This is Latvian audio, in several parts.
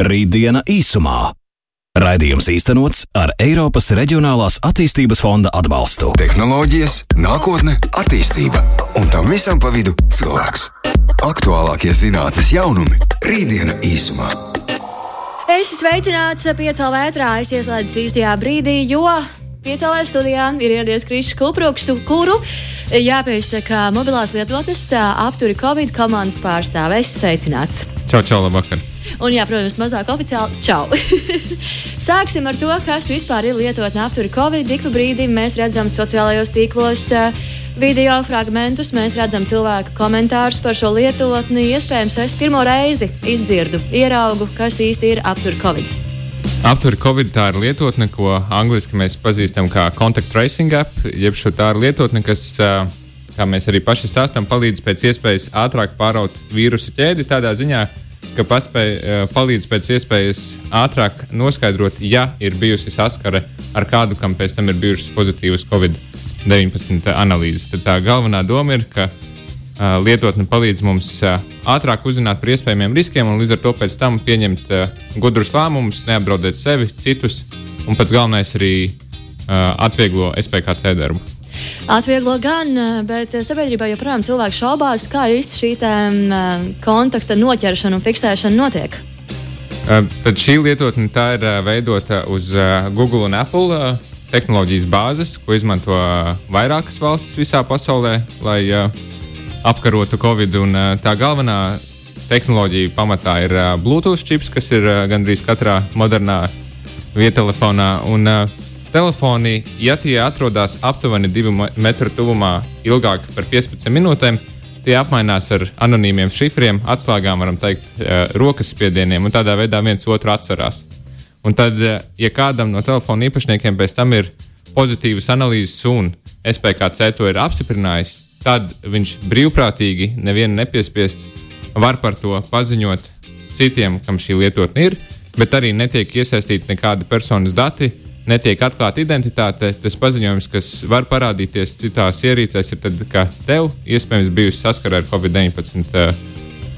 Rītdiena īsumā. Raidījums īstenots ar Eiropas Reģionālās attīstības fonda atbalstu. Tehnoloģijas, nākotne, attīstība un tam visam pa vidu cilvēks. Aktuālākie zinātnes jaunumi - Rītdiena īsumā. Es esmu sveicināts piecā vētrā, es ieslēdzu īstajā brīdī, jo piecā studijā ir ieradies Krišs Kupruks, kuru jāpiesaka mobilās lietotnes apturi Covid komandas pārstāvis. Sveicināts! Čau, čau, labvakar! Un, jā, protams, mazāk oficiāli. Čau! Sāksim ar to, kas vispār ir lietotne apturi Covid. Ik pa brīdim mēs redzam sociālajos tīklos uh, video fragmentus, mēs redzam cilvēku komentārus par šo lietotni. Iespējams, es pirmo reizi izdzirdu, ieraugu, kas īsti ir apturi Covid. Aptver Covid tā ir lietotne, ko angļuiski mēs pazīstam kā Contact Tracing App, jeb šo tā ir lietotne, kas, kā mēs arī paši stāstām, palīdz pēc iespējas ātrāk pāraut vīrusu ķēdi tādā ziņā, ka paspēj, palīdz pēc iespējas ātrāk noskaidrot, ja ir bijusi saskare ar kādu, kam pēc tam ir bijušas pozitīvas Covid-19 analīzes. Tad tā galvenā doma ir, ka uh, lietotne palīdz mums uh, ātrāk uzzināt par iespējamiem riskiem un līdz ar to pēc tam pieņemt gudrus lēmumus, neapdraudēt sevi, citus un pats galvenais arī atvieglo SPKC darbu. Atvieglo gan, bet sabiedrībā joprojām cilvēki šaubās, kā īsti šī tā, kontakta noķeršana un fiksēšana notiek. Tad šī lietotne ir veidota uz Google un Apple tehnoloģijas bāzes, ko izmanto vairākas valstis visā pasaulē, lai apkarotu Covid. Tā galvenā tehnoloģija pamatā ir Bluetooth čips, kas ir gandrīz katrā modernā vietālfonā. Telefoni, ja tie atrodas aptuveni divu metru tuvumā ilgāk par 15 minūtēm, tie apmainās ar anonīmiem šifriem, atslēgām, varam teikt, rokas spiedieniem, un tādā veidā viens otru atcerās. Un tad, ja kādam no telefona īpašniekiem pēc tam ir pozitīvas analīzes un SPKC to ir apstiprinājis, tad viņš brīvprātīgi, nevienu nepiespiest, var par to paziņot citiem, kam šī lietotne ir, bet arī netiek iesaistīti nekādi personas dati netiek atklāta identitāte, tas paziņojums, kas var parādīties citās ierīcēs, ir tad, ka tev iespējams bijusi saskara ar Covid-19 uh,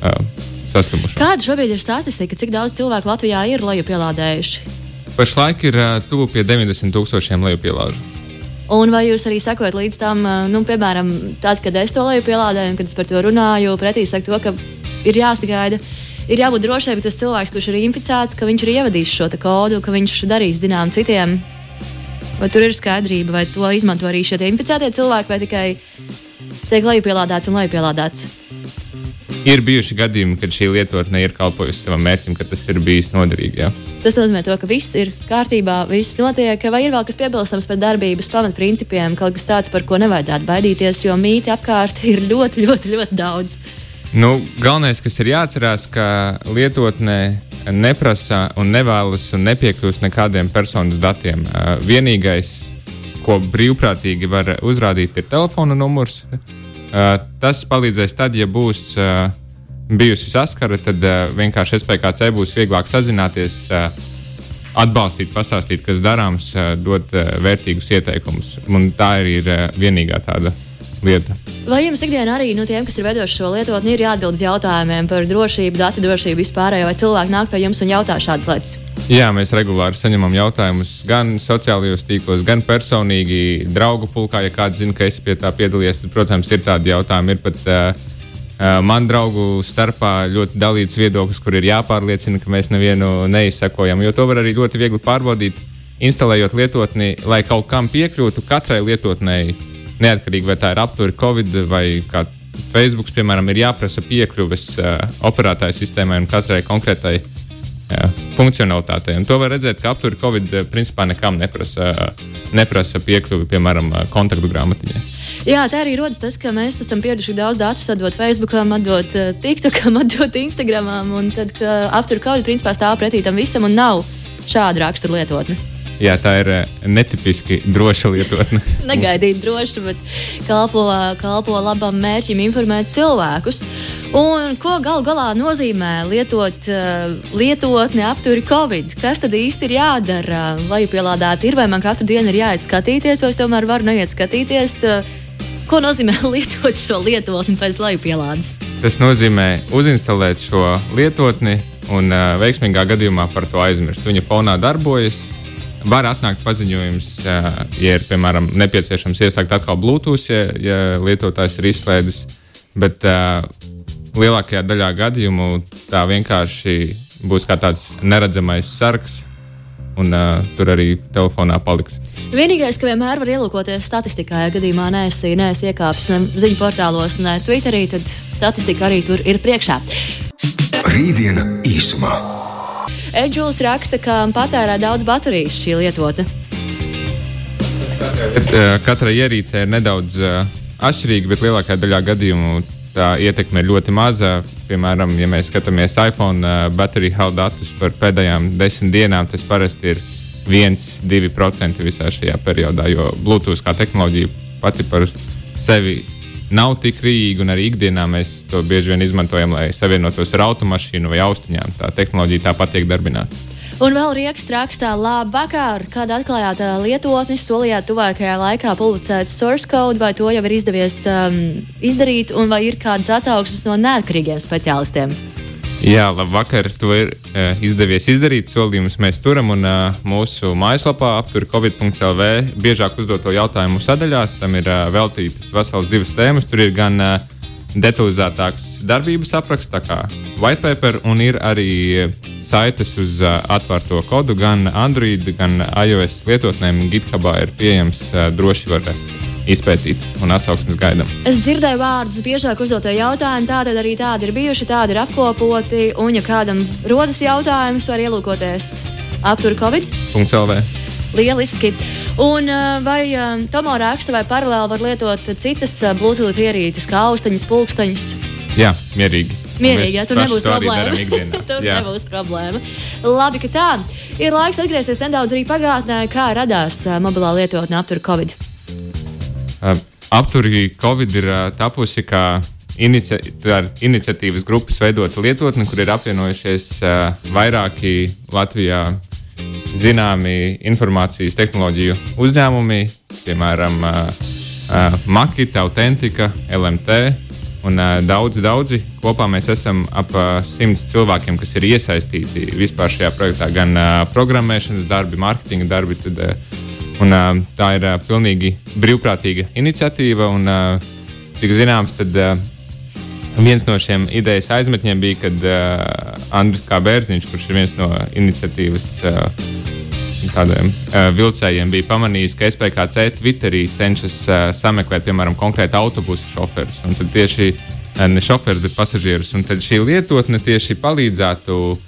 uh, saslimušanu. Kāda šobrīd ir statistika, cik daudz cilvēku Latvijā ir lejupielādējuši? Pašlaik ir uh, tuvu pie 90 tūkstošiem lejupielāžu. Un vai jūs arī sekojat līdz tam, uh, nu, piemēram, tad, kad es to leju pielādēju, un kad es par to runāju, pretī saku to, ka ir jāsagaida ir jābūt drošai, ka tas cilvēks, kurš ir inficēts, ka viņš ir ievadījis šo kodu, ka viņš darīs zinām citiem. Vai tur ir skaidrība, vai to izmanto arī šie inficētie cilvēki, vai tikai tiek lejupielādēts un lejupielādēts? Ir bijuši gadījumi, kad šī lietotne ir kalpojusi savam mērķim, ka tas ir bijis noderīgi. Jā. Tas nozīmē, to, ka viss ir kārtībā, viss notiek. Vai ir vēl kas piebilstams par darbības pamatprincipiem, kaut kas tāds, par ko nevajadzētu baidīties, jo mīti apkārt ir ļoti, ļoti, ļoti daudz. Nu, galvenais, kas ir jāatcerās, ka lietotnē neprasa un nevēlas un nepiekļūst nekādiem personas datiem. Vienīgais, ko brīvprātīgi var uzrādīt, ir telefona numurs. Tas palīdzēs tad, ja būs bijusi saskara, tad vienkārši SPKC būs vieglāk sazināties, atbalstīt, pastāstīt, kas darāms, dot vērtīgus ieteikumus. Un tā ir vienīgā tāda lieta. Vai jums ikdienā arī no nu, tiem, kas ir veidojuši šo lietotni, ir jāatbild uz jautājumiem par drošību, datu drošību vispārējo, vai cilvēki nāk pie jums un jautā šādas lietas? Jā, mēs regulāri saņemam jautājumus gan sociālajos tīklos, gan personīgi, draugu pulkā. Ja kāds zina, ka es pie tā piedalījos, tad, protams, ir tādi jautājumi. Ir pat, uh, Man draugu starpā ļoti dalīts viedoklis, kur ir jāpārliecina, ka mēs nevienu neizsekojam, jo to var arī ļoti viegli pārbaudīt, instalējot lietotni, lai kaut kam piekļūtu katrai lietotnei neatkarīgi vai tā ir aptuveni Covid vai kā Facebook, piemēram, ir jāprasa piekļuves uh, operētāju sistēmai un katrai konkrētai uh, funkcionalitātei. Un to var redzēt, ka aptuveni Covid uh, principā nekam neprasa, uh, neprasa piekļuvi, piemēram, kontaktu grāmatiņai. Jā, tā arī rodas tas, ka mēs esam pieraduši daudz datus, atdot Facebookam, atdot TikTokam, atdot Instagramam, un tad aptuveni Covid principā stāv pretī tam visam un nav šāda rakstura lietotne. Jā, tā ir eh, netipiski droša lietotne. Negaidīt droši, bet kalpo, kalpo labam mērķim informēt cilvēkus. Un ko galu galā nozīmē lietot uh, lietotni apturi Covid? Kas tad īsti ir jādara, lai pielādētu ir, vai man katru dienu ir jāiet skatīties, vai es tomēr varu neiet skatīties? Uh, ko nozīmē lietot šo lietotni pēc lejupielādes? Tas nozīmē uzinstalēt šo lietotni un uh, veiksmīgā gadījumā par to aizmirst. Viņa fonā darbojas. Var atnākt paziņojums, ja ir piemēram nepieciešams ieslēgt atkal Bluetooth, ja, ja lietotājs ir izslēdzis. Bet uh, lielākajā daļā gadījumu tā vienkārši būs kā tāds neredzamais sarks, un uh, tur arī telefonā paliks. Vienīgais, ka vienmēr var ielūkoties statistikā, ja gadījumā neesi, neesi iekāpis ne ziņu portālos, ne Twitterī, tad statistika arī tur ir priekšā. Rītdiena īsumā. Edžulis raksta, ka patērē daudz baterijas šī lietotne. Katra ierīce ir nedaudz uh, atšķirīga, bet lielākajā daļā gadījumu tā ietekme ir ļoti maza. Piemēram, ja mēs skatāmies iPhone uh, bateriju health datus par pēdējām desmit dienām, tas parasti ir 1-2% visā šajā periodā, jo Bluetooth kā tehnoloģija pati par sevi nav tik rīīga, un arī ikdienā mēs to bieži vien izmantojam, lai savienotos ar automašīnu vai austiņām. Tā tehnoloģija tāpat tiek darbināta. Un vēl Riekas rakstā, labi, vakar, kad atklājāt lietotni, solījāt tuvākajā laikā publicēt source code, vai to jau ir izdevies um, izdarīt, un vai ir kādas atsauksmes no neatkarīgiem speciālistiem? Jā, labvakar. To ir uh, izdevies izdarīt. Solījumus mēs turam un uh, mūsu mājaslapā aptur covid.lv biežāk uzdoto jautājumu sadaļā. Tam ir uh, veltītas veselas divas tēmas. Tur ir gan uh, detalizētāks darbības apraksts, kā white paper, un ir arī saites uz uh, atvērto kodu gan Android, gan iOS lietotnēm. GitHubā ir pieejams uh, droši var izpētīt un atsauksmes gaidām. Es dzirdēju vārdus, biežāk uzdoto jautājumu, tātad arī tādi ir bijuši, tādi ir apkopoti. Un, ja kādam rodas jautājums, var ielūkoties aptur Covid.CLV. Lieliski. Un vai Tomo raksta, vai paralēli var lietot citas Bluetooth ierīces, kā austiņas, pulksteņus? Jā, mierīgi. Mierīgi, ja tur nebūs problēma. tur Jā. nebūs problēma. Labi, ka tā. Ir laiks atgriezties nedaudz arī pagātnē, kā radās mobilā lietotne aptur Covid. Apturī Covid ir tapusi kā inicia iniciatīvas grupas veidota lietotne, kur ir apvienojušies vairāki Latvijā zināmi informācijas tehnoloģiju uzņēmumi, piemēram, Makita, Autentika, LMT. Un uh, daudzi, daudzi kopā mēs esam ap uh, simts cilvēkiem, kas ir iesaistīti vispār šajā projektā. Gan uh, programmēšanas darbi, mārketinga darbi, tad uh, Un, uh, tā ir uh, pilnīgi brīvprātīga iniciatīva. Un, uh, cik zināms, tad uh, viens no šiem idejas aizmetņiem bija, kad uh, Andris Kābērziņš, kurš ir viens no iniciatīvas uh, tādiem uh, vilcējiem, bija pamanījis, ka SPKC Twitterī cenšas uh, sameklēt, piemēram, konkrētu autobusu šoferus. Un tad tieši uh, ne šoferus, bet pasažierus. Un tad šī lietotne tieši palīdzētu uh,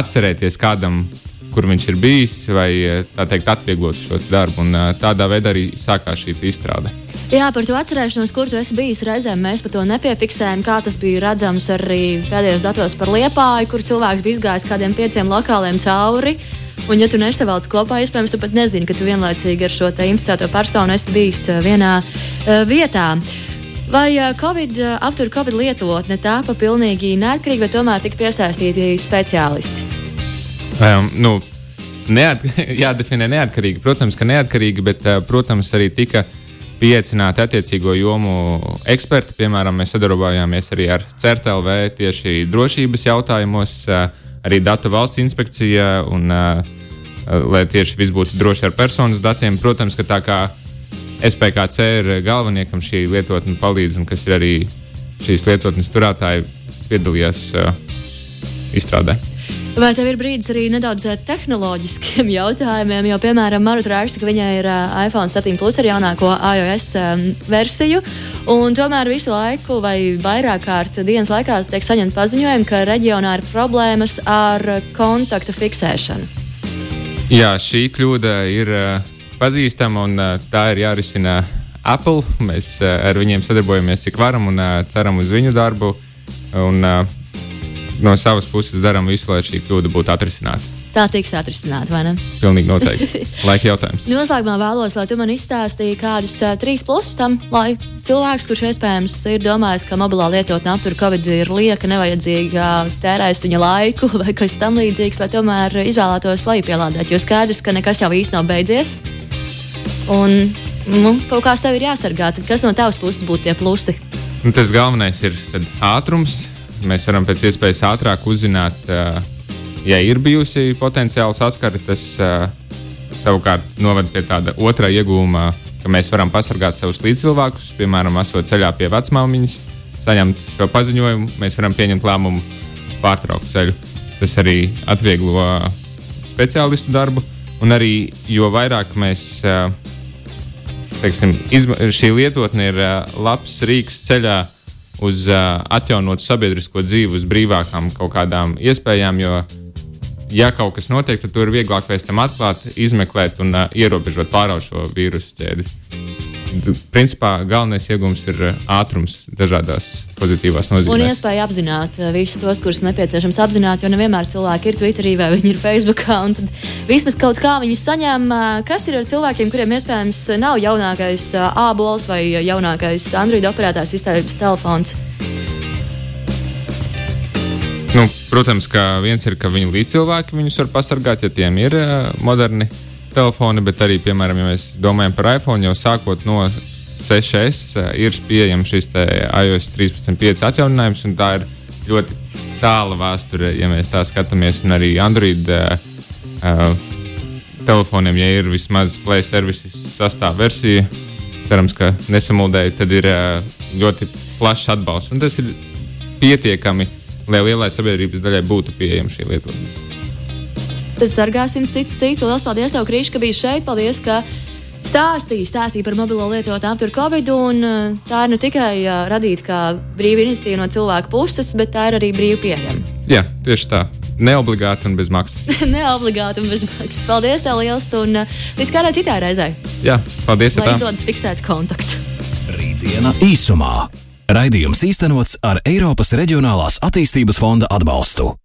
atcerēties kādam kur viņš ir bijis, vai tā teikt, atvieglot šo darbu. Un, tādā veidā arī sākās šī izstrāde. Jā, par to atcerēšanos, kur tu esi bijis. Reizēm mēs par to nepiefiksējam, kā tas bija redzams arī pēdējos datos par liepāju, kur cilvēks bija izgājis kādiem pieciem lokāliem cauri. Un, ja tu nesavalc kopā, iespējams, tu pat nezini, ka tu vienlaicīgi ar šo inficēto personu esi bijis vienā uh, vietā. Vai Covid aptur Covid lietotne tāpa pilnīgi neatkarīgi, vai tomēr tika piesaistīti speciālisti? Um, nu, neat, jādefinē neatkarīgi. Protams, ka neatkarīgi, bet, uh, protams, arī tika pieaicināti attiecīgo jomu eksperti. Piemēram, mēs sadarbojāmies arī ar CERTLV tieši drošības jautājumos, uh, arī Datu valsts inspekcija, un, uh, lai tieši viss būtu droši ar personas datiem. Protams, ka tā kā SPKC ir galvenie, kam šī lietotne palīdz, un kas ir arī šīs lietotnes turētāji, piedalījās uh, izstrādē. Vai tev ir brīdis arī nedaudz eh, tehnoloģiskiem jautājumiem? Jo, piemēram, Marta raksta, ka viņai ir uh, iPhone 7 plus ar jaunāko iOS um, versiju, tomēr visu laiku vai vairāk kārt dienas laikā tiek saņemta paziņojuma, ka reģionā ir problēmas ar kontaktu fiksēšanu. Jā, šī kļūda ir uh, pazīstama un tā ir jārisina Apple. Mēs ar viņiem sadarbojamies cik varam un ceram uz viņu darbu. Un, uh, no savas puses darām visu, lai šī kļūda būtu atrisināta. Tā tiks atrisināta, vai ne? Pilnīgi noteikti. Laika jautājums. Noslēgumā vēlos, lai tu man izstāstīji kādus uh, trīs plusus tam, lai cilvēks, kurš iespējams ir domājis, ka mobilā lietotne aptur Covid ir lieka, nevajadzīga, tērēs viņa laiku vai kas tam līdzīgs, lai tomēr izvēlētos lejupielādēt. Jo skaidrs, ka nekas jau īsti nav beidzies. Un nu, kaut kā sev ir jāsargā. Tad kas no tavas puses būtu tie plusi? Nu, tas galvenais ir ātrums mēs varam pēc iespējas ātrāk uzzināt, ja ir bijusi potenciāla saskara. Tas savukārt noved pie tāda otrā iegūma, ka mēs varam pasargāt savus līdzcilvēkus, piemēram, esot ceļā pie vecmāmiņas, saņemt šo paziņojumu, mēs varam pieņemt lēmumu pārtraukt ceļu. Tas arī atvieglo speciālistu darbu, un arī jo vairāk mēs. Teiksim, izma, šī lietotne ir labs rīks ceļā uz atjaunotu sabiedrisko dzīvi, uz brīvākām kaut kādām iespējām, jo ja kaut kas notiek, tad to ir vieglāk pēc tam atklāt, izmeklēt un uh, ierobežot pārāk šo vīrusu ķēdi. Principā galvenais iegūms ir ātrums dažādās pozitīvās nozīmēs. Un iespēja apzināt visus tos, kurus nepieciešams apzināt, jo nevienmēr cilvēki ir Twitterī vai viņi ir Facebookā. Tad vismaz kaut kā viņi saņem, kas ir ar cilvēkiem, kuriem iespējams nav jaunākais ābols vai jaunākais Android operētājs izteiktības telefons. Nu, protams, ka viens ir, ka viņu līdzcilvēki viņus var pasargāt, ja tiem ir uh, moderni telefoni, bet arī, piemēram, ja mēs domājam par iPhone, jau sākot no 6S uh, ir pieejams šis iOS 13.5 atjauninājums, un tā ir ļoti tāla vēsture, ja mēs tā skatāmies, un arī Android uh, telefoniem, ja ir vismaz Play services sastāvversija, cerams, ka nesamuldēji, tad ir uh, ļoti plašs atbalsts, un tas ir pietiekami lai lielai sabiedrības daļai būtu pieejama šī lietotne. Tad sargāsim cits citu. Lielas paldies, tev, Krīš, ka biji šeit. Paldies, ka stāstīja, stāstīja par mobilo lietotāju apturu Covid. Un, uh, tā ir ne tikai uh, radīta kā brīva iniciatīva no cilvēku puses, bet tā ir arī brīvi pieejama. Jā, tieši tā. Neobligāti un bez maksas. Neobligāti un bez maksas. Paldies, tev liels, un uh, līdz kādai citai reizei. Jā, paldies. Lai izdodas fiksēt kontaktu. Rītdiena īsumā. Raidījums īstenots ar Eiropas Reģionālās attīstības fonda atbalstu.